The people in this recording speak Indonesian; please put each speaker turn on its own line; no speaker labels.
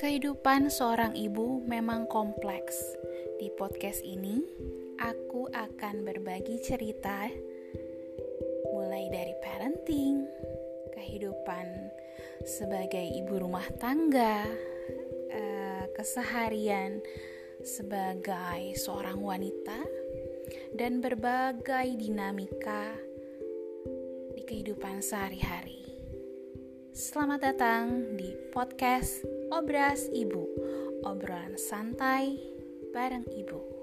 Kehidupan seorang ibu memang kompleks. Di podcast ini, aku akan berbagi cerita mulai dari parenting, kehidupan sebagai ibu rumah tangga, eh, keseharian sebagai seorang wanita, dan berbagai dinamika di kehidupan sehari-hari. Selamat datang di podcast Obras Ibu, obrolan santai bareng ibu.